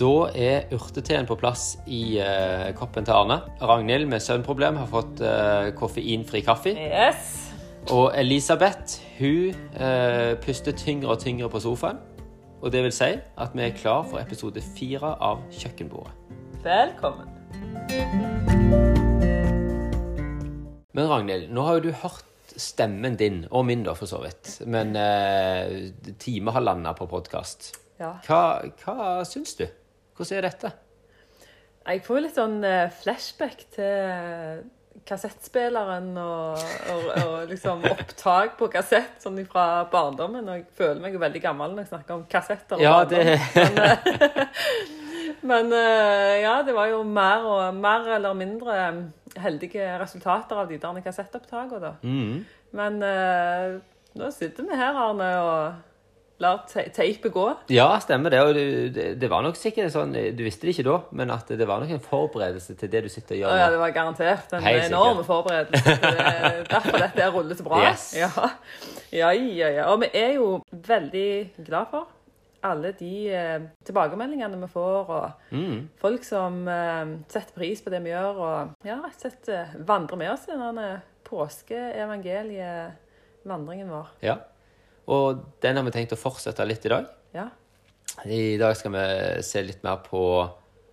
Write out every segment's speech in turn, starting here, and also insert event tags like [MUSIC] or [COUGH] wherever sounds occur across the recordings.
Da er urteteen på plass i uh, koppen til Arne. Ragnhild med søvnproblem har fått uh, koffeinfri kaffe. Yes. Og Elisabeth hun uh, puster tyngre og tyngre på sofaen. Og det vil si at vi er klar for episode fire av Kjøkkenbordet. Velkommen. Men Ragnhild, nå har jo du hørt stemmen din, og min da for så vidt, men eh, time har landa på podkast. Ja. Hva, hva syns du? Hvordan er dette? Jeg får litt sånn eh, flashback til kassettspilleren og, og, og liksom opptak på kassett sånn fra barndommen. Og jeg føler meg jo veldig gammel når jeg snakker om kassetter. Ja, barndom. det- Men, eh, [LAUGHS] men eh, ja, det var jo mer og mer eller mindre heldige resultater av de der kassettopptakene, da. Mm. Men eh, nå sitter vi her, Arne, og lar teipet gå. Ja, stemmer det. Og det, det var nok sikkert sånn Du visste det ikke da, men at det var nok en forberedelse til det du sitter og gjør ja, det var garantert en enorm forberedelse. Det er derfor dette er rullet så bra. Yes. Ja. ja, ja, ja. Og vi er jo veldig glad for alle de eh, tilbakemeldingene vi får, og Mm. folk som eh, setter pris på det vi gjør, og ja, rett og slett eh, vandrer med oss i denne påskeevangelievandringen vår. Ja. Og den har vi tenkt å fortsette litt i dag. Ja. I dag skal vi se litt mer på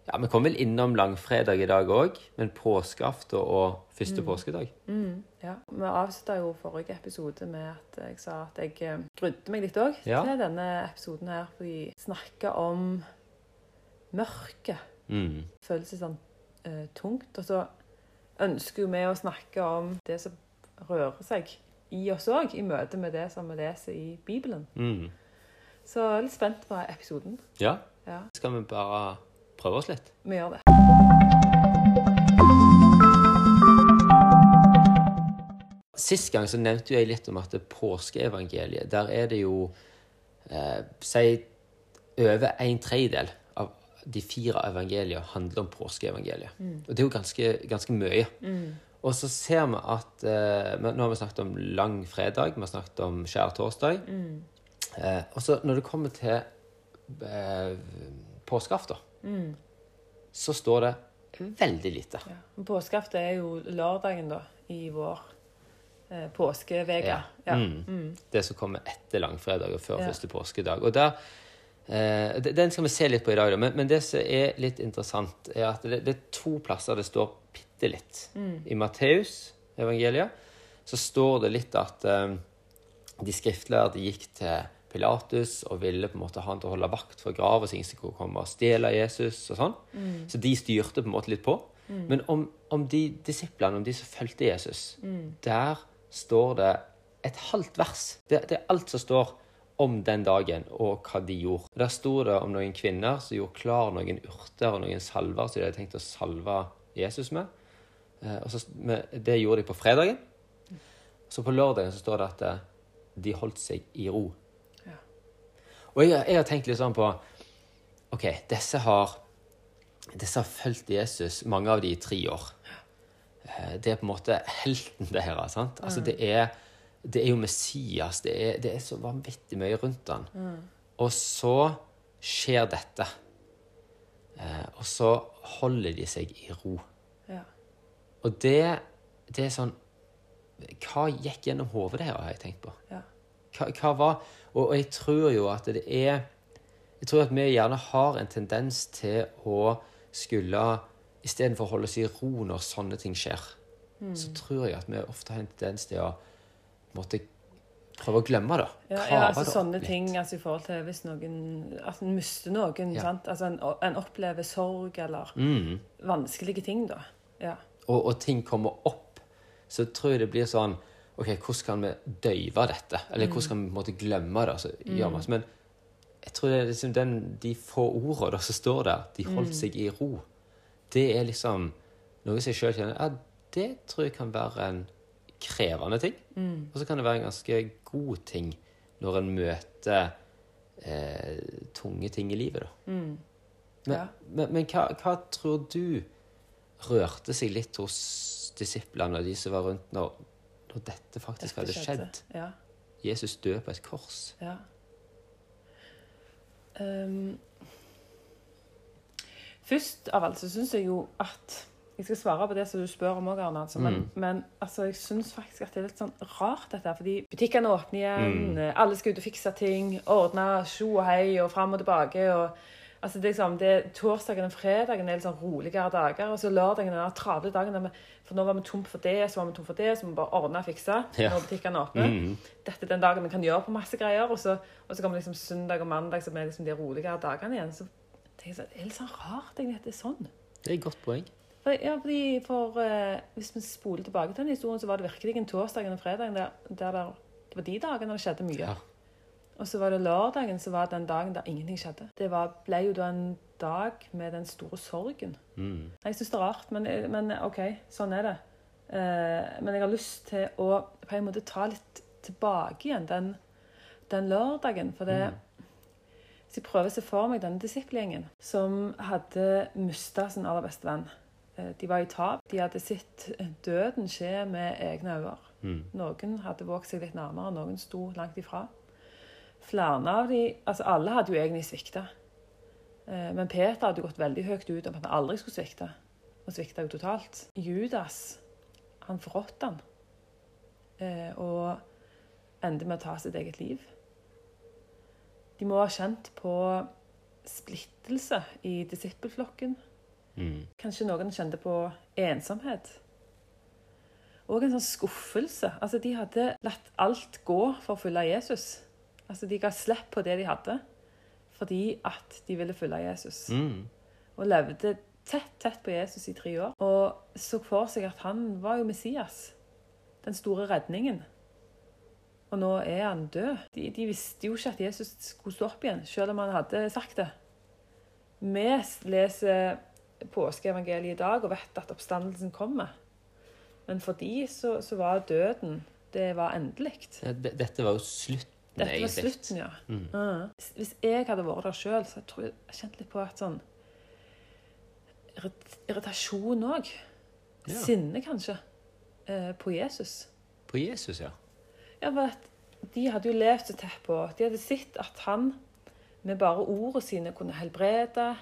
Ja, vi kommer vel innom langfredag i dag òg, men påskeaften og første påskedag. Mm, ja. Vi avslutta jo forrige episode med at jeg sa at jeg eh, grudde meg litt òg Ja. til denne episoden her, fordi vi snakker om mørket. Mm. Føles litt sånn uh, tungt. Og så ønsker jo vi å snakke om det som rører seg i oss òg, i møte med det som vi leser i Bibelen. Mm. Så jeg er litt spent på episoden. Ja. Ja, Skal vi bare prøve oss litt? vi gjør det. Sist gang så nevnte jeg litt om at det påskeevangeliet, der er det jo eh, Si over en tredjedel av de fire evangeliene handler om påskeevangeliet. Og det er jo ganske, ganske mye. Og så ser vi at eh, Nå har vi snakket om langfredag, vi har snakket om skjærtorsdag. Eh, og så når det kommer til eh, påskeaften, så står det veldig lite. Ja. Påskeaften er jo lørdagen da, i vår eh, påskeveke. Ja. Mm. Det som kommer etter langfredag og før Ja. første påskedag. Og der, eh, Den skal vi se litt på i dag. Men, men det som er litt interessant, er at det, det er to plasser det står bitte litt. I Matteus evangeliet så står det litt at eh, de skriftlærde gikk til Pilatus og ville på en måte ha han til å holde vakt for grava, så ingen skulle komme og stjele Jesus og sånn. Så de styrte på en måte litt på. Men om, om de disiplene, om de som fulgte Jesus, der står det et halvt vers. Det, det er alt som står om den dagen og hva de gjorde. Der sto det om noen kvinner som gjorde klar noen urter og noen salver som de hadde tenkt å salve Jesus med. Eh, så, det gjorde de på fredagen. Så på lørdagen så står det at eh, de holdt seg i ro. Ja. Og jeg, jeg har tenkt litt sånn på OK, disse har disse har fulgt Jesus, mange av de i tre år. Eh, Det er på en måte helten [LAUGHS] deres. sant? Altså, det er, det er jo Messias. Det er, det er så vanvittig mye rundt han. Og så skjer dette. Eh, og så holder de seg i ro. Ja. Og det, det er sånn Hva gikk gjennom hodet deres, har jeg tenkt på. Ja. Hva, hva var og, og jeg tror jo at det er Jeg tror at vi gjerne har en tendens til å skulle Istedenfor å holde oss i ro når sånne ting skjer, så tror jeg at vi ofte har en tendens til å måte, prøve å glemme det. Ja, ja, altså sånne ting altså, i forhold til hvis noen At en mister noen. Ja. sant? Altså en, en opplever sorg eller Mm. vanskelige ting, da. Ja. og, og ting kommer opp, så tror jeg det blir sånn OK, hvordan kan vi døyve dette? Eller hvordan kan vi på en måte glemme det? Altså, mm. Men jeg tror det er liksom den, de få ordene som står der, de holdt seg i ro, det er liksom noe som jeg sjøl kjenner Ja, det tror jeg kan være en krevende ting. Og så kan det være en ganske god ting når en møter eh, tunge ting i livet, da. Men, Ja. men, men hva, hva tror du rørte seg litt hos disiplene og de som var rundt når, når dette faktisk Dette hadde skjedd? Ja. Jesus døde på et kors. ja. Um, Først av alt så syns jeg jo at Jeg skal svare på det som du spør om òg, Arne. Altså, men, Mm. men altså, jeg syns faktisk at det er litt sånn rart, dette. Fordi butikkene åpner igjen, Mm. alle skal ut og fikse ting, ordne tjo og hei og fram og tilbake. og Altså, det er liksom, det, Torsdagen og fredagen er litt sånn roligere dager. Og så lørdagen er den travle dagen. For nå var vi tom for det, så var vi tom for det, så må vi bare ordne og fikse Ja. når butikkene åpner. Mm. Dette er den dagen vi kan gjøre på masse greier. Og så, og så kommer liksom søndag og mandag, som er liksom de roligere dagene igjen. Så sånn, det er litt sånn rart egentlig at det er sånn. Det er et godt poeng. For, ja, fordi for eh, Hvis vi spoler tilbake til den historien, så var det virkelig en torsdag og fredagen der, der, der det var de dagene det skjedde mye. Ja. Og så var det lørdagen så var den dagen der ingenting skjedde. Det var, ble jo da en dag med den store sorgen. Mm. Jeg syns det er rart, men, men OK, sånn er det. Eh, men jeg har lyst til å på en måte ta litt tilbake igjen den, den lørdagen. For det Hvis jeg prøver å se for meg denne disippelgjengen som hadde mista sin aller beste venn. Eh, De var i tap. De hadde sett døden skje med egne øyne. Mm. Noen hadde våget seg litt nærmere, noen sto langt ifra. Flere av de, altså Alle hadde jo egentlig svikta. Eh, Men Peter hadde gått veldig høyt ut om at han aldri skulle svikte. Og svikta jo totalt. Judas, han forrådte han. Eh, Og endte med å ta sitt eget liv. De må ha kjent på splittelse i disippelflokken. Mm. Kanskje noen kjente på ensomhet. Og en sånn skuffelse. Altså, De hadde latt alt gå for å følge Jesus. Altså, De ga slipp på det de hadde, fordi at de ville følge Jesus. Mm. Og levde tett, tett på Jesus i tre år. Og så for seg at han var jo Messias. Den store redningen. Og nå er han død. De, de visste jo ikke at Jesus skulle stå opp igjen, selv om han hadde sagt det. Vi leser påskeevangeliet i dag og vet at oppstandelsen kommer. Men for de så, så var døden Det var endelig. Dette var jo slutten, Dette var egentlig. slutten, ja. Mm. Ja. Hvis- jeg hadde vært der sjøl, så tror jeg jeg kjente litt på at sånn Irritasjon òg. Ja. Sinne, kanskje. Eh, på Jesus. På Jesus, ja. Ja, for at De hadde jo levd så tett på. De hadde sett at han med bare ordene sine kunne helbrede.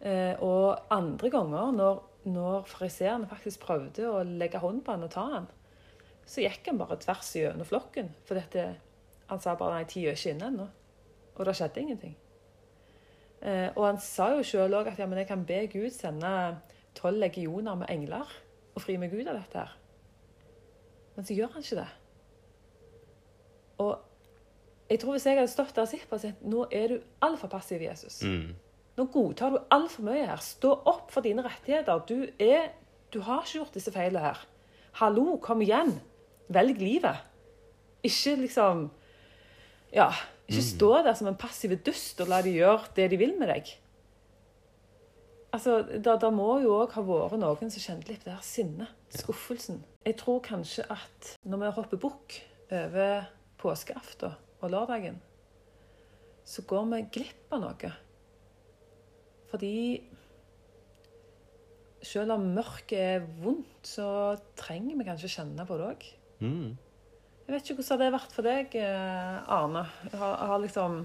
Eh, og andre ganger, når, når fariseerne faktisk prøvde å legge hånd på han og ta han, så gikk han bare tvers gjennom flokken. For dette, han sa bare nei, tida er ikke inne ennå. Og det skjedde ingenting. Eh, og han sa jo sjøl òg at ja, men jeg kan be Gud sende tolv legioner med engler og fri meg ut av dette her. Men så gjør han ikke det. Og jeg tror hvis jeg hadde stått der og sett på og sagt nå er du altfor passiv, Jesus. Mm. Nå godtar du altfor mye her. Stå opp for dine rettigheter. Du, er, du har ikke gjort disse feilene her. Hallo, kom igjen. Velg livet. Ikke liksom Ja, ikke stå der som en passiv dust og la de gjøre det de vil med deg. Altså, da, da må jo òg ha vært noen som kjente litt på det her sinnet. Skuffelsen. Jeg tror kanskje at når vi hopper bukk over påskeaften og lørdagen, så går vi glipp av noe. Fordi selv om mørket er vondt, så trenger vi kanskje kjenne på det òg. Mm. Jeg vet ikke hvordan det har vært for deg, eh, Arne. Har, har, liksom,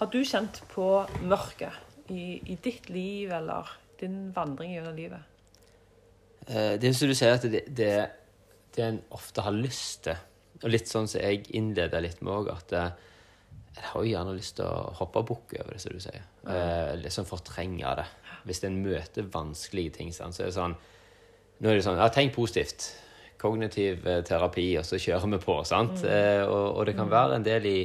har du kjent på mørket i, i ditt liv eller din vandring gjennom livet? Eh, Det er som du sier, at det, det, det en ofte har lyst til, og litt sånn som jeg innleda litt med òg, at eh, jeg har jo gjerne lyst til å hoppe bukk over det, som du sier. Eh, liksom fortrenge det. Hvis en møter vanskelige ting, så er det sånn Nå er det sånn ja, Tenk positivt. Kognitiv eh, terapi, og så kjører vi på. sant? Eh, og, og det kan være en del i,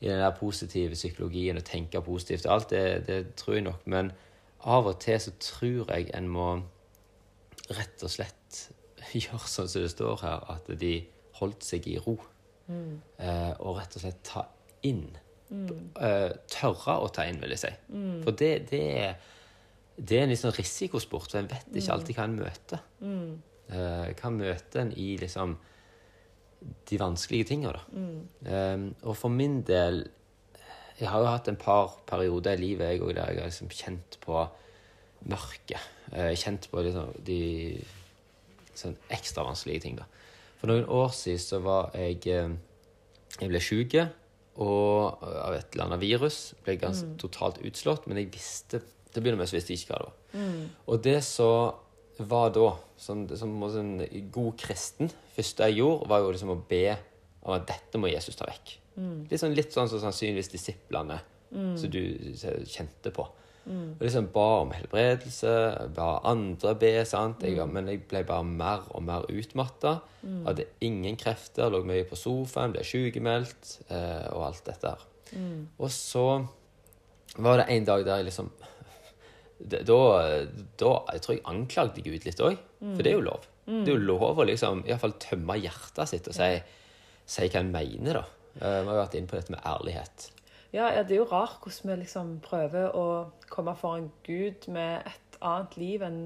i den der positive psykologien å tenke positivt. og Alt det, det tror jeg nok. Men av og til så tror jeg en må rett og slett [LAUGHS] gjøre sånn som det står her, at de holdt seg i ro. Eh, og rett og slett ta inn. Mm. tørre å ta inn, vil jeg si. For det, det, er, det er en litt sånn risikosport, for en vet ikke alltid hva en møter. Mm. hva møter en i liksom de vanskelige tinga, da. Eh, og for min del Jeg har jo hatt en par perioder i livet jeg, der jeg har liksom kjent på mørket. Eh, kjent på liksom de sånn ekstra vanskelige ting, da. For noen år siden så var jeg eh, Jeg ble sjuk og av et eller annet virus. Ble ganske totalt utslått, men jeg visste Til å begynne med så visste jeg ikke hva det var. Og det som var da, som, som en god kristen, første jeg gjorde, var jo liksom å be om at dette må Jesus ta vekk. Litt sånn, sånn som sannsynligvis disiplene som du kjente på. Og liksom ba om helbredelse, ba andre be, sant? Jeg, men jeg ble bare mer og mer utmatta. Hadde ingen krefter, lå mye på sofaen, ble sykemeldt eh, og alt dette her. Og så var det en dag der jeg liksom [LAUGHS] da, da jeg tror jeg anklagde Gud litt òg. For det er jo lov. Det er jo lov å liksom, i hvert fall tømme hjertet sitt og si, si hva en mener. da. Eh, Vi har vært inne på dette med ærlighet. Ja, ja, det er jo rart hvordan vi liksom prøver å komme foran Gud med et annet liv enn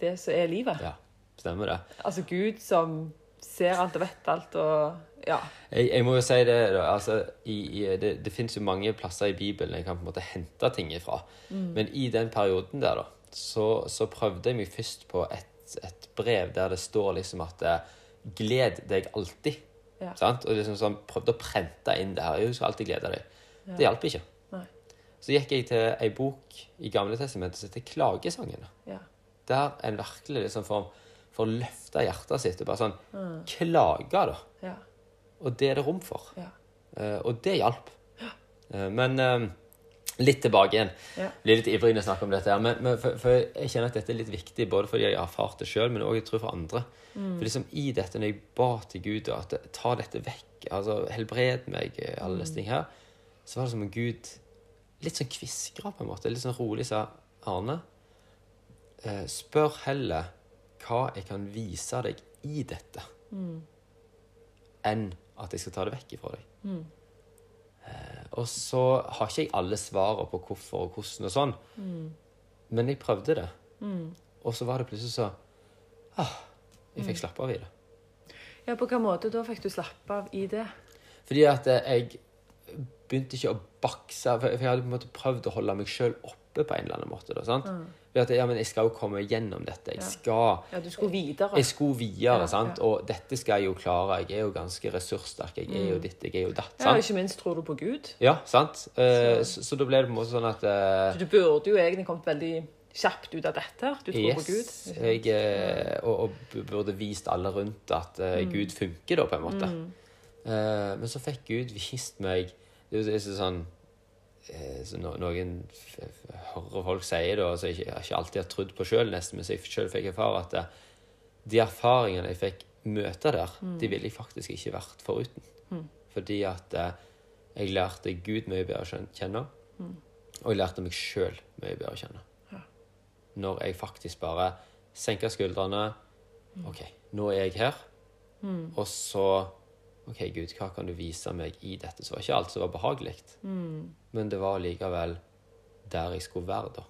det som er livet. Ja, stemmer det. Altså Gud som ser alt og vet alt og Ja. Jeg, jeg må jo si det, altså, i, i, det, det finnes jo mange plasser i Bibelen jeg kan på en måte hente ting ifra. Men i den perioden der, da, så, så prøvde jeg meg først på et, et brev der det står liksom at eh, Gled deg alltid. Ja. Sant? Og liksom sånn, prøvde å prente inn det her. Jeg skal alltid glede deg. Det hjalp ikke. Nei. Så gikk jeg til ei bok i Gamle testamentet som heter Klagesangene. Ja. Der en virkelig liksom får, får løfta hjertet sitt og bare sånn klage, da. Ja. Og det er det rom for. Ja. Uh, og det hjalp. Uh, men uh, litt tilbake igjen. Ja. Blir litt ivrig når jeg snakker om dette. her, Men, men for, for jeg kjenner at dette er litt viktig, både fordi jeg har erfart det sjøl, men òg for andre. For liksom i dette, når jeg ba til Gud at ta dette vekk, altså helbred meg, alle disse ting her, så var det som om Gud litt sånn kviskra på en måte. Litt sånn rolig sa Arne, eh, spør heller hva jeg kan vise deg i dette, enn at jeg skal ta det vekk ifra deg. Eh, og så har ikke jeg alle svarene på hvorfor og hvordan og sånn, men jeg prøvde det. Og så var det plutselig så ah, Jeg fikk slappe av i det. ja, på hvilken måte da fikk du slappe av i det? Fordi at eh, jeg begynte ikke å bakse, for jeg hadde på en måte prøvd å holde meg sjøl oppe på en eller annen måte. Da, sant? Ved at ja, men jeg skal jo komme gjennom dette. Jeg skal Ja, du skulle videre. Jeg skulle videre, Ja, sant? og dette skal jeg jo klare. Jeg er jo ganske ressurssterk. Jeg er jo ditt, jeg er jo datt. Ja, ikke minst tror du på Gud. Ja, sant? Eh, så, så da ble det på en måte sånn at eh, Så du burde jo egentlig kommet veldig kjapt ut av dette. Du tror på Gud. Yes. Jeg, eh, og, og burde vist alle rundt at eh, Mm. Gud funker, da, på en måte. Eh, men så fikk Gud vist meg Det er jo sånn eh, så no, Noen hører folk sier det, og som jeg ikke, alltid har trodd på sjøl, nesten, men som jeg sjøl fikk erfare at eh, de erfaringene jeg fikk møte der, Mm. de ville jeg faktisk ikke vært foruten. Fordi at eh, jeg lærte Gud mye bedre å kjenne, Mm. og jeg lærte meg sjøl mye bedre å kjenne når jeg faktisk bare senker skuldrene. OK, nå er jeg her. Og så OK, Gud, hva kan du vise meg i dette? Så var ikke alt som var behagelig. Men det var likevel der jeg skulle være, da.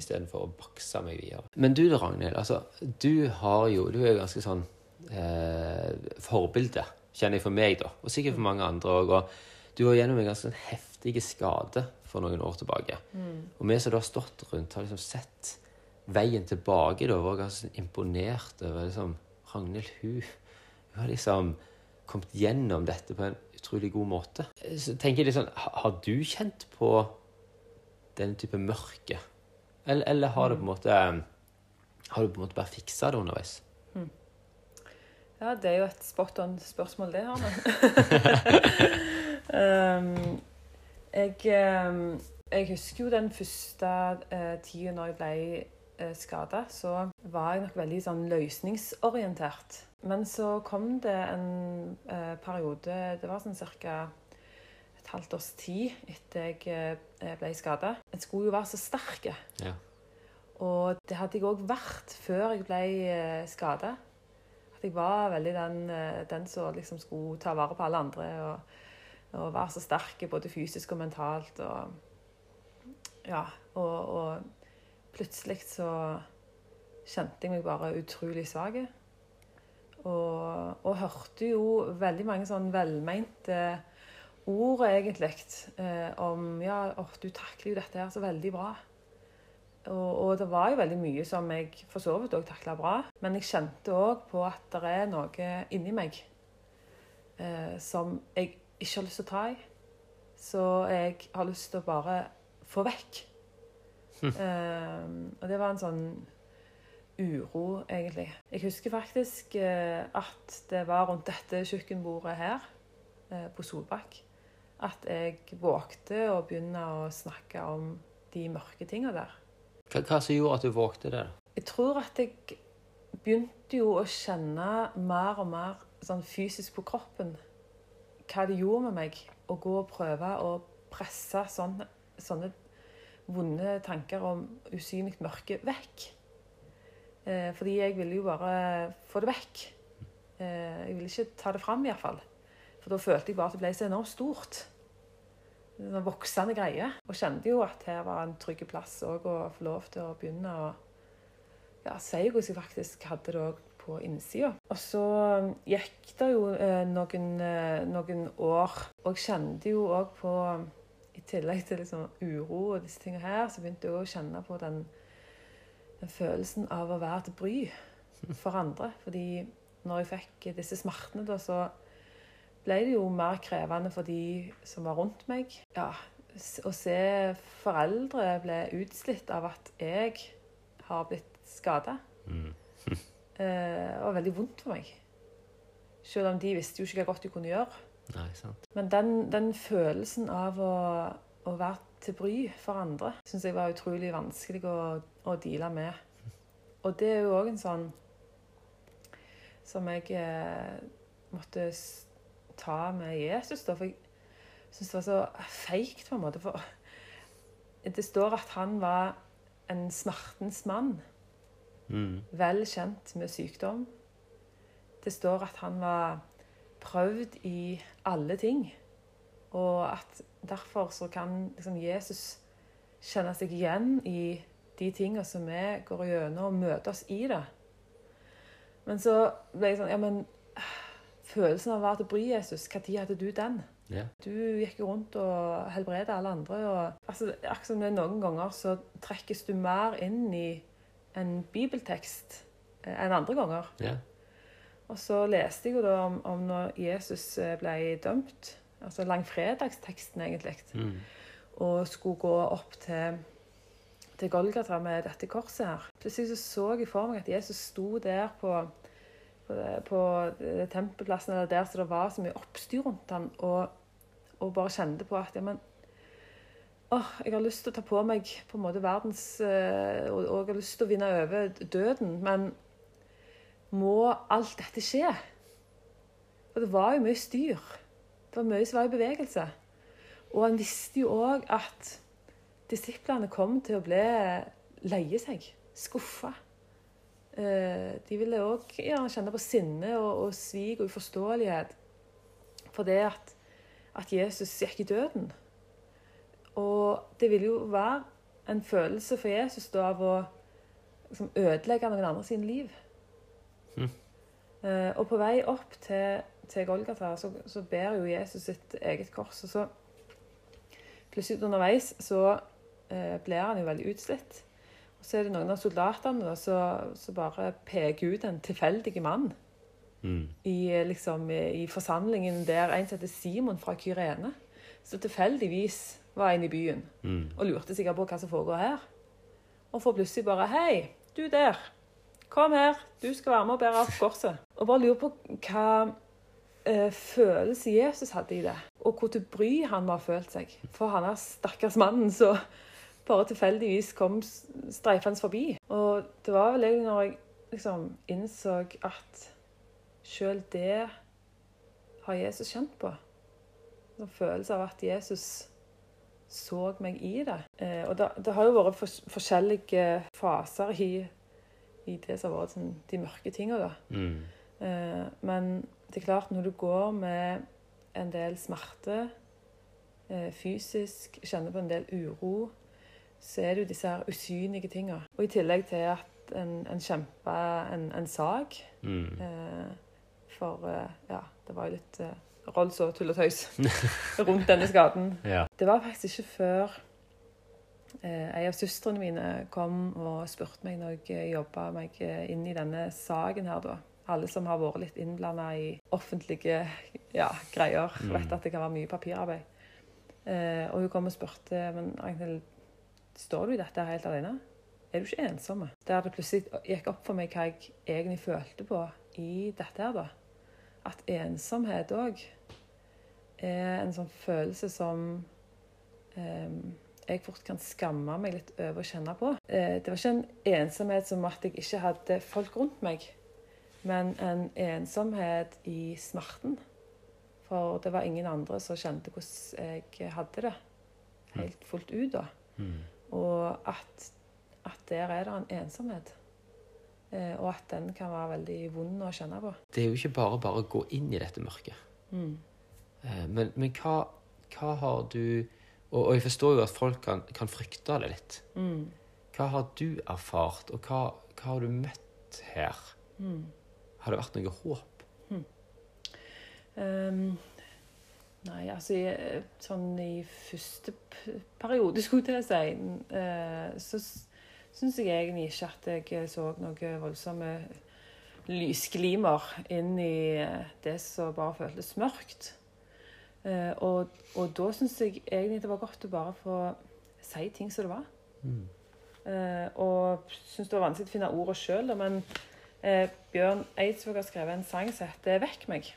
Istedenfor å bakse meg videre. Men du da, Ragnhild. Altså, du har jo Du er ganske sånn eh, forbilde, kjenner jeg for meg, da. Og sikkert for mange andre òg. Og du var gjennom en ganske sånn heftig skade for noen år tilbake. Og vi som da har stått rundt, har liksom sett veien tilbake da, var ganske sånn imponert over liksom, Ragnhild. Hun, hun har liksom kommet gjennom dette på en utrolig god måte. Så tenker jeg litt sånn, Har du kjent på den type mørke? Eller, eller har du på en måte Har du på en måte bare fiksa det underveis? Ja, det er jo et spot on spørsmål, det, Arne. um, [LAUGHS] jeg, um, jeg husker jo den første uh, tida når jeg ble uh, skada, så var jeg nok veldig sånn løsningsorientert. Men så kom det en eh, periode, det var sånn ca. et halvt års tid etter jeg eh, ble skada. Jeg skulle jo være så sterk. Ja. Og det hadde jeg òg vært før jeg ble eh, skada. At jeg var veldig den, eh, den som liksom skulle ta vare på alle andre. Og, og være så sterk både fysisk og mentalt. Og, ja, og, og plutselig så kjente jeg meg bare utrolig svak. Og, og hørte jo veldig mange sånn velmente ord, egentlig, eh, om ja, oh, du takler jo dette her så veldig bra. Og, og det var jo veldig mye som jeg for så vidt òg takla bra. Men jeg kjente òg på at det er noe inni meg eh, som jeg ikke har lyst til å ta i. Så jeg har lyst til å bare få vekk. Eh, og det var en sånn uro, egentlig. Jeg husker faktisk eh, at det var rundt dette kjøkkenbordet her eh, på Solbakk at jeg vågte å begynne å snakke om de mørke tinga der. Hva, hva som gjorde at du vågte det? Jeg tror at jeg begynte jo å kjenne mer og mer sånn fysisk på kroppen hva det gjorde med meg å gå og prøve å presse sånne, sånne vonde tanker om usynlig mørke vekk. Eh, fordi jeg ville jo bare få det vekk. Eh, jeg ville ikke ta det fram, iallfall. For da følte jeg bare at det ble så enormt stort. En voksende greie. Og kjente jo at her var en trygg plass òg å få lov til å begynne å ja, si hvordan jeg faktisk hadde det òg på innsida. Og så gikk det jo eh, noen, noen år, og jeg kjente jo òg på I tillegg til liksom uro og disse tingene her, så begynte jeg å kjenne på den, den følelsen av å være til bry for andre. Fordi når jeg fikk disse smertene, da, så ble det jo mer krevende for de som var rundt meg. Ja, å se foreldre ble utslitt av at jeg har blitt skada. Mm. [LAUGHS] Eh, var veldig vondt for meg. Selv om de visste jo ikke hva godt de kunne gjøre. Nei, sant. Men den, den følelsen av å, å være til bry for andre syns jeg var utrolig vanskelig å, å deale med. Og det er jo òg en sånn som jeg eh, måtte ta med Jesus, da. For jeg syns det var så feigt, på en måte. For det står at han var en smertens mann Mm. vel kjent med sykdom. Det står at han var prøvd i alle ting. Og at derfor så kan liksom Jesus kjenne seg igjen i de tingene som vi går gjennom, og møte oss i det. Men så ble jeg sånn Ja, men følelsen av å være til bry, Jesus, når hadde du den? Yeah. Du gikk rundt og helbredet alle andre. Og, altså, akkurat som det noen ganger så trekkes du mer inn i en bibeltekst eh, enn andre ganger. Yeah. Og så leste jeg jo da om, om når Jesus eh, ble dømt, altså langfredagsteksten egentlig, Mm. og skulle gå opp til, til Golgata med dette korset her. Plutselig så, så jeg for meg at Jesus sto der på, på, på eh, tempelplassen, eller der så det var så mye oppstyr rundt han, og, og bare kjente på at ja, men Åh, jeg har lyst til å ta på meg på en måte verdens eh, og, og jeg har lyst til å vinne over døden, men må alt dette skje? For det var jo mye styr. Det var mye som var i bevegelse. Og han visste jo òg at disiplene kom til å bli leie seg, skuffa. Eh, De ville òg gjerne kjenne på sinne og, og svik og uforståelighet for det at, at Jesus gikk i døden. Og det ville jo være en følelse for Jesus da av å liksom, ødelegge noen andre sine liv. Eh, og på vei opp til, til Golgata så, så ber jo Jesus sitt eget kors. Og så plutselig underveis så eh, blir han jo veldig utslitt. Og så er det noen av soldatene da, så- som bare peker ut en tilfeldig mann Mm. i, liksom, i forsamlingen der en som heter Simon fra Kyrene, som tilfeldigvis var inne i byen Mm. og lurte sikkert på hva som foregår her. Og får plutselig bare 'Hei, du der. Kom her. Du skal være med og bære opp korset.' Og bare lurer på hva eh, følelse Jesus hadde i det, og hvor til bry han må ha følt seg. For han er stakkars mannen som bare tilfeldigvis kom streifende forbi. Og det var vel egentlig når jeg liksom innså at sjøl det har Jesus kjent på. En følelse av at Jesus så meg i det. Eh, og det, det har jo vært for, forskjellige faser i, i det som har vært sånn, de mørke tingene. da. Mm. Eh, men det er klart, når du går med en del smerte eh, fysisk, kjenner på en del uro, så er det jo disse her usynlige tingene. Og i tillegg til at en, en kjemper en, en sak. Mm. Eh, for eh, ja, det var jo litt eh, Rolls og tull og tøys [LAUGHS] rundt denne skaden. Ja. Det var faktisk ikke før eh, en av søstrene mine kom og spurte meg når jeg jobba meg eh, inn i denne saken her, da. Alle som har vært litt innblanda i offentlige ja, greier, Mm. vet at det kan være mye papirarbeid. Eh, og hun kom og spurte men Ragnhild, står du i dette helt alene? Er du ikke ensom? Der det plutselig gikk opp for meg hva jeg egentlig følte på i dette her, da. At ensomhet òg er en sånn følelse som eh, jeg fort kan skamme meg litt over å kjenne på. Eh, det var ikke en ensomhet som at jeg ikke hadde folk rundt meg, men en ensomhet i smerten. For det var ingen andre som kjente hvordan jeg hadde det helt fullt ut da. Mm. Og at, at der er det en ensomhet. Eh, og at den kan være veldig vond å kjenne på. Det er jo ikke bare bare å gå inn i dette mørket. Mm. Eh, Men, men hva, hva har du og, og jeg forstår jo at folk kan, kan frykte det litt. Mm. Hva har du erfart, og hva, hva har du møtt her? Mm. Har det vært noe håp? Ehm, nei, altså i, sånn i første periode, [LAUGHS] skulle jeg si, uh, så syns jeg egentlig ikke at jeg så noe voldsomme lysglimer inn i eh, det som bare føltes mørkt. Uh, og, og da syns jeg egentlig det var godt å bare få si ting som det var. Mm. Uh, og syns det var vanskelig å finne ordet sjøl, men eh, Bjørn Eidsvåg har skrevet en sang som heter 'Vekk meg'.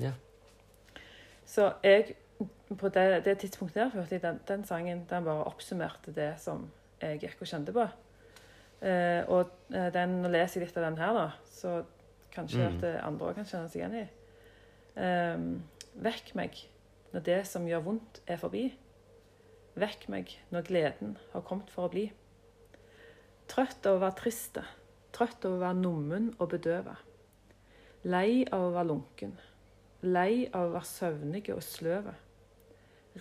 Ja. Så jeg, på det, det tidspunktet der, hørte jeg den, den sangen den bare oppsummerte det som jeg gikk og kjente på. Eh, og eh, den, nå leser jeg litt av den her, da, så kanskje Mm. at eh, andre også kan kjenne seg igjen i. Ehm, vekk meg når det som gjør vondt, er forbi. Vekk meg når gleden har kommet for å bli. Trøtt av å være triste, trøtt av å være nummen og bedøva. Lei av å være lunken, lei av å være søvnige og sløve.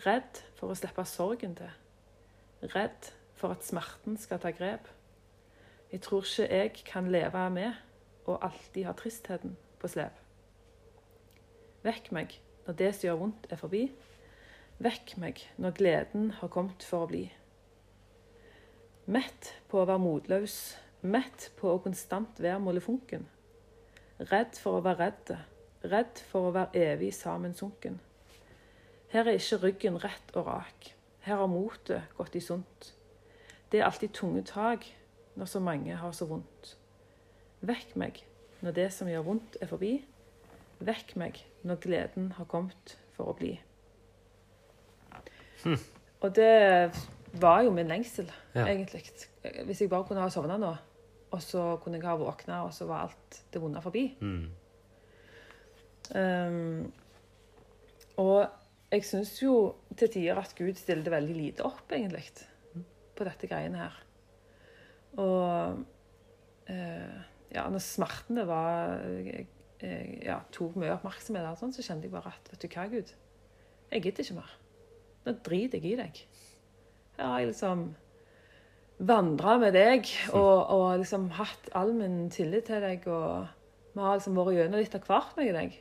Redd for å slippe sorgen til. Redd for at smerten skal ta grep. Jeg tror ikke jeg kan leve med og alltid ha tristheten på slep. Vekk meg når det som gjør vondt, er forbi. Vekk meg når gleden har kommet for å bli. Mett på å være motløs, mett på å konstant være molefonken. Redd for å være redd, redd for å være evig sammensunken. Her er ikke ryggen rett og rak, her har motet gått i sunt. Det er alltid tunge tak når så mange har så vondt. Vekk meg når det som gjør vondt, er forbi. Vekk meg når gleden har kommet for å bli. Og det var jo min lengsel, Ja. egentlig. Hvis jeg bare kunne ha sovna nå, og så kunne jeg ha våkna, og så var alt det vonde forbi. Mm. Um, og jeg syns jo til tider at Gud stilte veldig lite opp, egentlig, på dette greiene her. Og uh, ja, når smertene var eh, eh, ja, tok mye oppmerksomhet, og sånn, så kjente jeg bare at vet du hva, Gud, jeg gidder ikke mer. Nå driter jeg i deg. Har jeg liksom vandra med deg og, og liksom hatt all min tillit til deg. og vi har liksom vært gjennom litt av hvert, med deg.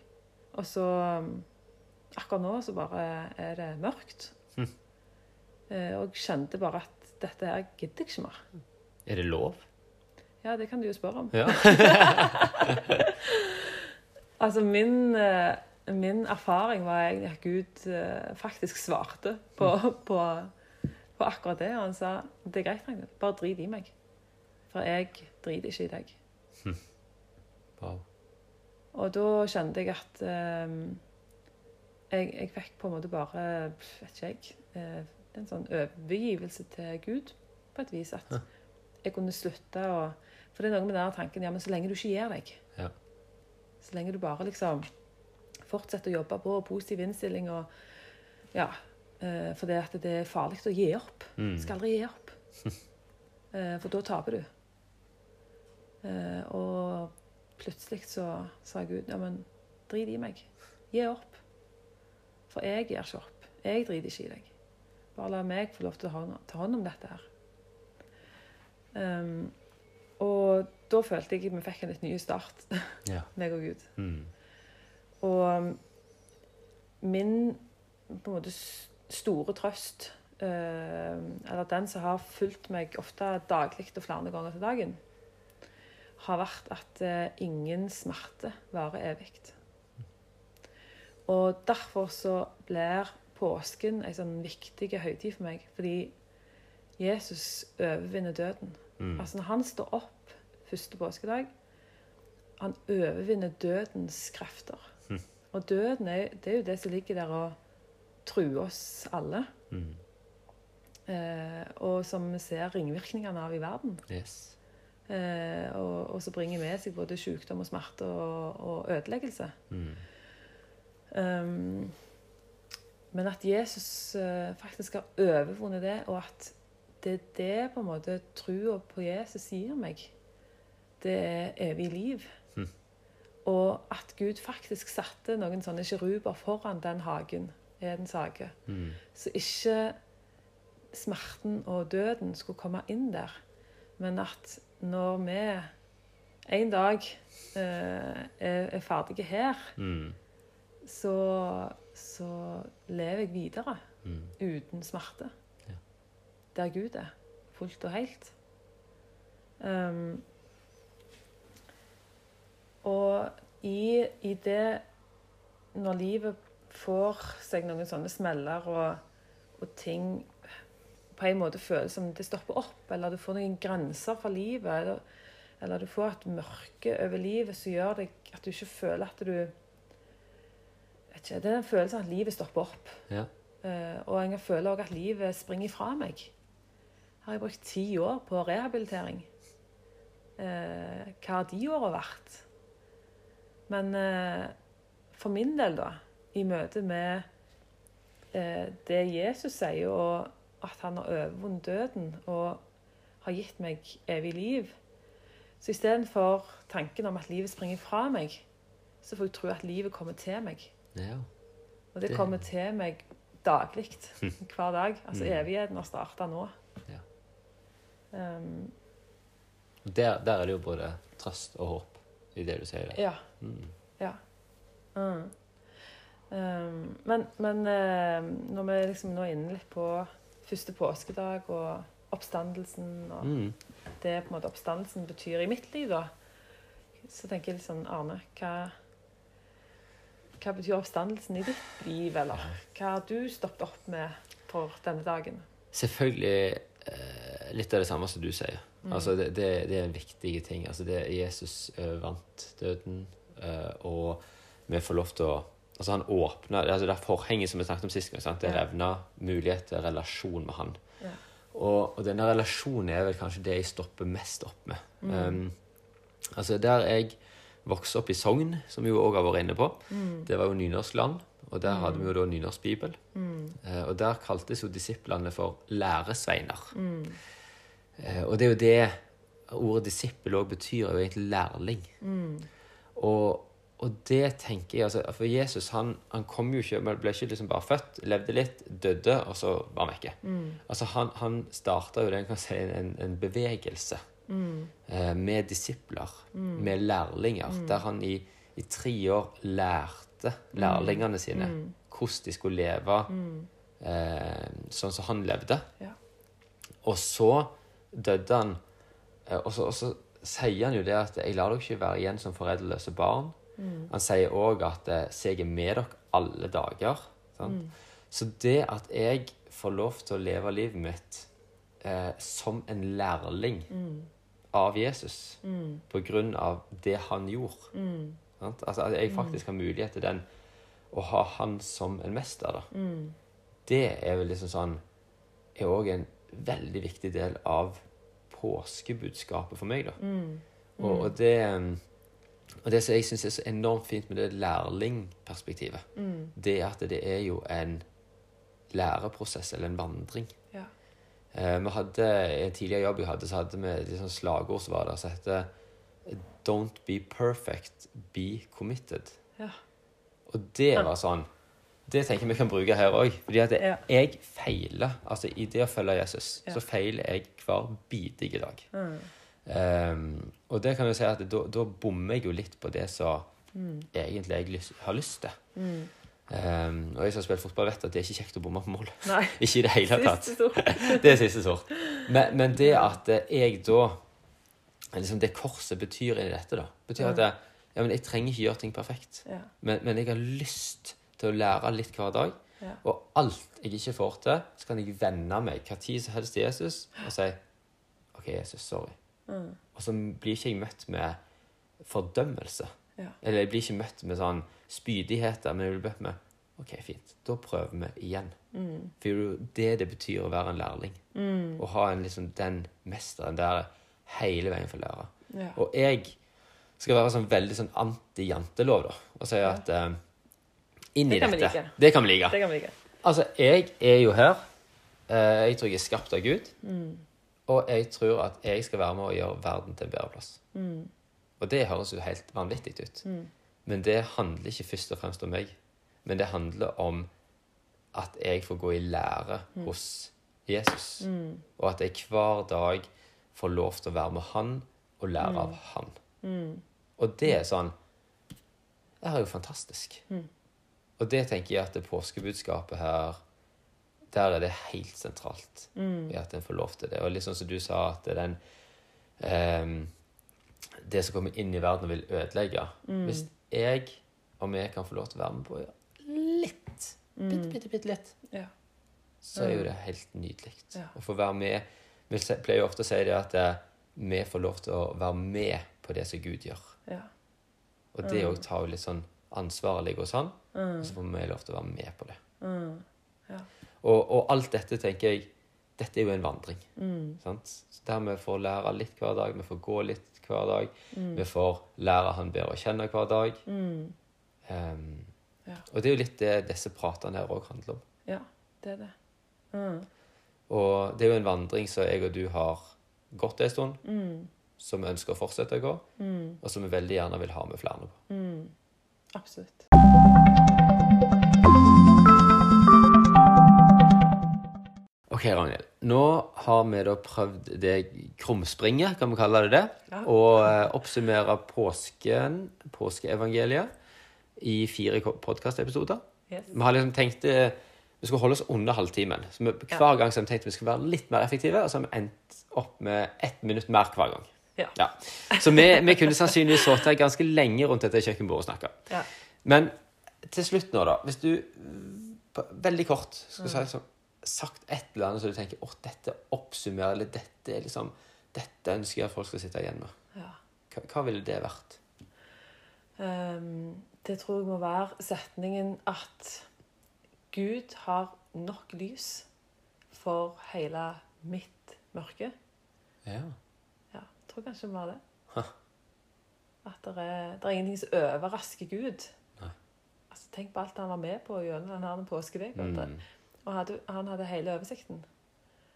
Og så um, Akkurat nå så bare er det mørkt. Hm. Eh, og jeg kjente bare at dette her gidder jeg ikke mer. Er det lov? Ja, det kan du jo spørre om. Ja. [LAUGHS] Altså, min, eh, min erfaring var egentlig at Gud eh, faktisk svarte på, på, på akkurat det. Og han sa det er greit, Ragnhild, bare drit i meg. For jeg driter ikke i deg. Wow. Og da kjente jeg at eh, jeg, jeg fikk på en måte bare Vet ikke jeg. eh, en sånn overgivelse til Gud, på et vis. At jeg kunne slutte å For det er noe med den tanken ja, men så lenge du ikke gir deg, Ja. så lenge du bare liksom fortsetter å jobbe på, og positiv innstilling og Ja. Eh, for det at det er farlig å gi opp. Mm. Du skal aldri gi opp. Uh, [LAUGHS] for da taper du. Uh, og plutselig så sa Gud ja, men drit i meg. Gi opp. For jeg gir ikke opp. Jeg driter ikke i deg. Bare la meg få lov til å ta hånd om dette her. Um, og da følte jeg vi fikk en litt ny start, [LAUGHS] Ja. meg og Gud. Mm. Og min på en måte store trøst, eh, eller den som har fulgt meg ofte daglig og flere ganger til dagen, har vært at eh, ingen smerte varer evig. Og derfor så blir påsken en sånn viktig høytid for meg. Fordi Jesus overvinner døden. Mm. Altså Når han står opp første påskedag, han overvinner dødens krefter. Mm. Og døden er, det er jo det som ligger der og truer oss alle. Mm. Eh, og som vi ser ringvirkningene av i verden. Yes. Eh, og, og som bringer med seg både sykdom og smerte og, og ødeleggelse. Mm. Um, men at Jesus eh, faktisk har overvunnet det, og at det er det på en måte trua på Jesus gir meg. Det er evig liv. Mm. Og at Gud faktisk satte noen sånne kiruber foran den hagen, Edens hage, Mm. så ikke smerten og døden skulle komme inn der. Men at når vi en dag eh, er, er ferdige her, Mm. så, så lever jeg videre Mm. uten smerte. Ja. Der Gud er. Fullt og helt. Um, og i, i det Når livet får seg noen sånne smeller og, og ting på en måte føles som det stopper opp, eller du får noen grenser for livet, eller, eller du får et mørke over livet som gjør deg at du ikke føler at du vet ikke, Det er den følelsen at livet stopper opp. Ja. Uh, og jeg føler òg at livet springer fra meg. Her har jeg brukt ti år på rehabilitering. Uh, hva har de åra vært? Men uh, for min del, da, i møte med eh, det Jesus sier, og at han har overvunnet døden og har gitt meg evig liv Så istedenfor tanken om at livet springer fra meg, så får jeg tro at livet kommer til meg. ja. Og det kommer til meg daglig. [LAUGHS] Hver dag. Altså Mm. evigheten har starta nå. Ja. Um, Der, der er det jo både trøst og håp i det du sier der. ja. Mm. Ja. Mm. Um, men men eh, når vi liksom nå er inne litt på første påskedag og oppstandelsen og Mm. det på en måte oppstandelsen betyr i mitt liv, da, så tenker jeg litt sånn Arne, hva, hva betyr oppstandelsen i ditt liv, eller hva har du stoppet opp med for denne dagen? Selvfølgelig eh, litt av det samme som du sier. Mm. Altså, det, det, det er viktige ting. Altså, det, Jesus eh, vant døden, eh, og vi får lov til å Altså, han åpna altså, Det forhenget som vi snakket om sist gang. Sant? Det Ja. revna mulighet til relasjon med han. Ja. Og, og denne relasjonen er vel kanskje det jeg stopper mest opp med. Mm. Um, altså, der jeg vokste opp i Sogn, som vi jo òg har vært inne på, Mm. det var jo nynorskland. Og der hadde vi jo da nynorskbibel. Mm. Eh, Og der kaltes jo disiplene for læresveiner. Mm. Eh, Og det er jo det ordet disippel òg betyr, er jo egentlig lærling. Mm. Og, og det tenker jeg altså, For Jesus han, han kom jo ikke, ble ikke liksom bare født, levde litt, døde, og så var han vekke. Mm. Altså Han, han starta jo det kan si, en, en bevegelse Mm. eh, med disipler, med lærlinger, der han i, i tre år lærte lærlingene sine Mm. hvordan de skulle leve eh, sånn som han levde. Ja. Og så døde han. eh, Og så, og så sier han jo det at 'jeg lar dere ikke være igjen som foreldreløse barn'. Han sier òg at 'Så jeg er med dere alle dager'. Mm. Så det at jeg får lov til å leve livet mitt eh, som en lærling av Jesus Mm. på grunn av det han gjorde Mm. sant? Altså At jeg faktisk har mulighet til den å ha han som en mester. da Mm. det er vel liksom sånn er òg en veldig viktig del av påskebudskapet for meg, da. Mm. Og, og det og det som jeg syns er så enormt fint med det lærlingperspektivet, Mm. det er at det er jo en læreprosess, eller en vandring. Ja. Eh, vi hadde, I en tidligere jobb jeg hadde, så hadde vi et sånn slagord som var der, som heter Don't be perfect, be committed. Ja. Og det var sånn Det tenker jeg vi kan bruke her òg. Fordi at Ja. jeg feiler Altså, i det å følge Jesus, så feiler jeg hver bidige dag. Mm. Ehm, og det kan jeg si at da, da bommer jeg jo litt på det som Mm. egentlig jeg lyst, har lyst til. Mm. Um, og jeg som har spilt fotball, vet at det er ikke kjekt å bomme på mål. [LAUGHS] Ikke i det hele tatt. [LAUGHS] Det er siste sort. Men, men det at jeg da liksom Det korset betyr i dette, da Betyr at jeg, ja, men jeg trenger ikke gjøre ting perfekt. Ja. Men, men jeg har lyst til å lære litt hver dag. Ja. Og alt jeg ikke får til, så kan jeg vende meg hva tid som helst til Jesus og si OK, Jesus, sorry. Mm. Og så blir ikke jeg møtt med fordømmelse. Ja. Eller jeg blir ikke møtt med sånn spydigheter, men jeg blir møtt med OK, fint. Da prøver vi igjen. Mm. For det er jo det det betyr å være en lærling. Å ha en, liksom, den mesteren der hele veien for å lære. Ja. Og jeg skal være sånn veldig sånn anti-jantelov, da. Og si at eh, inn i Det dette like. Det kan vi like. Det kan vi like. Altså, jeg er jo her. Uh, jeg tror jeg er skapt av Gud. Og jeg tror at jeg skal være med å gjøre verden til en bedre plass. Og det høres jo helt vanvittig ut. Men det handler ikke først og fremst om meg. Men det handler om at jeg får gå i lære hos Jesus. Og at jeg hver dag får lov til å være med han og lære av han. Og det er sånn Det er jo fantastisk. Og det tenker jeg at det påskebudskapet her Der er det helt sentralt. I at en får lov til det. Og litt sånn som du sa, at det er den ehm, Det som kommer inn i verden og vil ødelegge. Hvis jeg og vi kan få lov til å være med på litt, bitte, bitte, bitte litt, Ja. så er jo det helt nydelig. Ja. Å få være med Vi pleier jo ofte å si det at eh, vi får lov til å være med på det som Gud gjør. Ja. Og det òg tar jo litt sånn ansvaret ligger hos han, og så får vi lov til å være med på det. Ja. Og, og alt dette, tenker jeg, dette er jo en vandring. Mm. Sant? Så Der vi får lære litt hver dag, vi får gå litt hver dag. Vi får lære han bedre å kjenne hver dag. Mm. Um, Ja. Og det er jo litt det disse pratene her òg handler om. ja. Det er det. Mm. Og det er jo en vandring som jeg og du har gått en stund, Mm. som vi ønsker å fortsette å gå, og som vi veldig gjerne vil ha med flere på. Mm. Absolutt. Ok, Ragnhild. Nå har vi da prøvd det krumspringet, kan vi kalle det det, Ja. og eh, oppsummere påsken, påskeevangeliet, i fire podkastepisoder. Yes. Vi har liksom tenkt eh, vi skulle holde oss under halvtimen. Så vi, hver gang så har vi tenkt vi skulle være litt mer effektive, og så har vi endt opp med ett minutt mer hver gang. Ja. Så vi, vi kunne sannsynligvis sittet her ganske lenge rundt dette kjøkkenbordet og snakka. Ja. Men til slutt nå, da. Hvis du veldig kort skulle si sånn, sagt et eller annet så du tenker åh, dette oppsummerer, eller dette liksom Dette ønsker jeg at folk skal sitte igjen med. ja. Hva, hva ville det vært? Um, det tror jeg må være setningen at Gud har nok lys for hele mitt mørke. Ja. Ja, jeg tror kanskje det var det. Ha. At det er, det er ingenting som overrasker Gud. Nei. Altså, tenk på alt han var med på gjennom denne påskeveka. Mm. Og hadde, han hadde hele oversikten.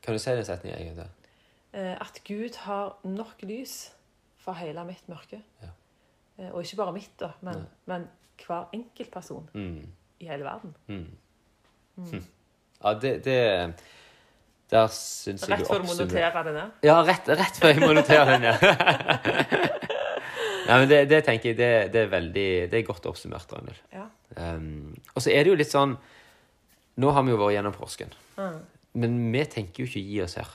Kan du si den setningen en gang til? Eh, at Gud har nok lys for hele mitt mørke. Ja. Eh, og ikke bare mitt, da, men, men hver enkelt person Mm. i hele verden. Mm. Mm. Ja, det, det Der syns jeg Rett før du må oppsummerer- notere den ned. Ja, rett, rett før jeg må notere den, ja. Nei, men det, det tenker jeg det, det er veldig Det er godt oppsummert, Ragnhild. Ja. Um, og så er det jo litt sånn Nå har vi jo vært gjennom påsken. Mm. Men vi tenker jo ikke å gi oss her.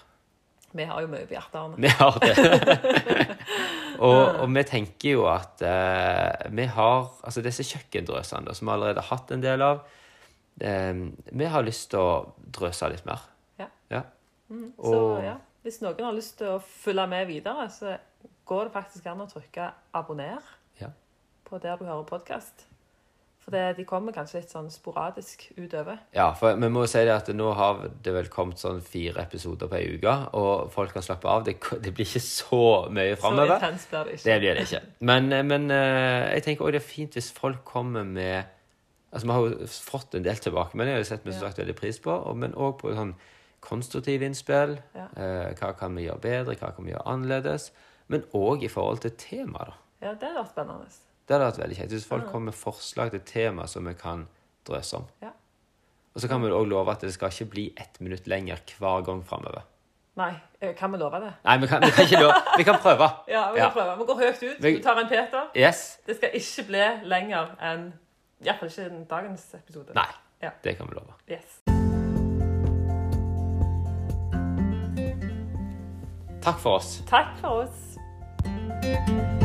Vi har jo mye på hjertet. Arne. Vi har det. [LAUGHS] og, og vi tenker jo at uh, vi har Altså disse kjøkkendrøsene som vi allerede har hatt en del av eh, Vi har lyst til å drøse litt mer. Ja. Ja. Så Og- ja, hvis noen har lyst til å følge med videre, så går det faktisk an å trykke 'abonner' Ja. på der du hører podkast. For det, de kommer kanskje litt sånn sporadisk utover. Ja, for vi må jo si det at nå har det vel kommet sånn fire episoder på ei uke, og folk kan slappe av. Det, det blir ikke så mye Så framover. intenst blir det ikke. Det blir det ikke. Men, eh, men eh, jeg tenker også det er fint hvis folk kommer med Altså, Vi har jo fått en del tilbakemeldinger, det setter vi som sagt veldig pris på, men òg på sånn konstruktive innspill. Ja. Eh, hva kan vi gjøre bedre, hva kan vi gjøre annerledes? Men òg i forhold til temaet. da. Ja, det hadde vært spennende. Det hadde vært veldig kjekt. Hvis folk kommer med forslag til tema som vi kan drøse om. Ja. Og så kan vi òg love at det skal ikke bli ett minutt lenger hver gang framover. Nei, eh, kan vi love det? Nei, vi kan, vi kan ikke love. Vi kan prøve. [LAUGHS] Ja, vi Ja. kan prøve. Vi går høyt ut. Vi- tar en Peter. Yes. Det skal ikke bli lenger enn Iallfall ikke dagens episode. Nei. Ja. Det kan vi love. Yes. Takk for oss. Takk for oss.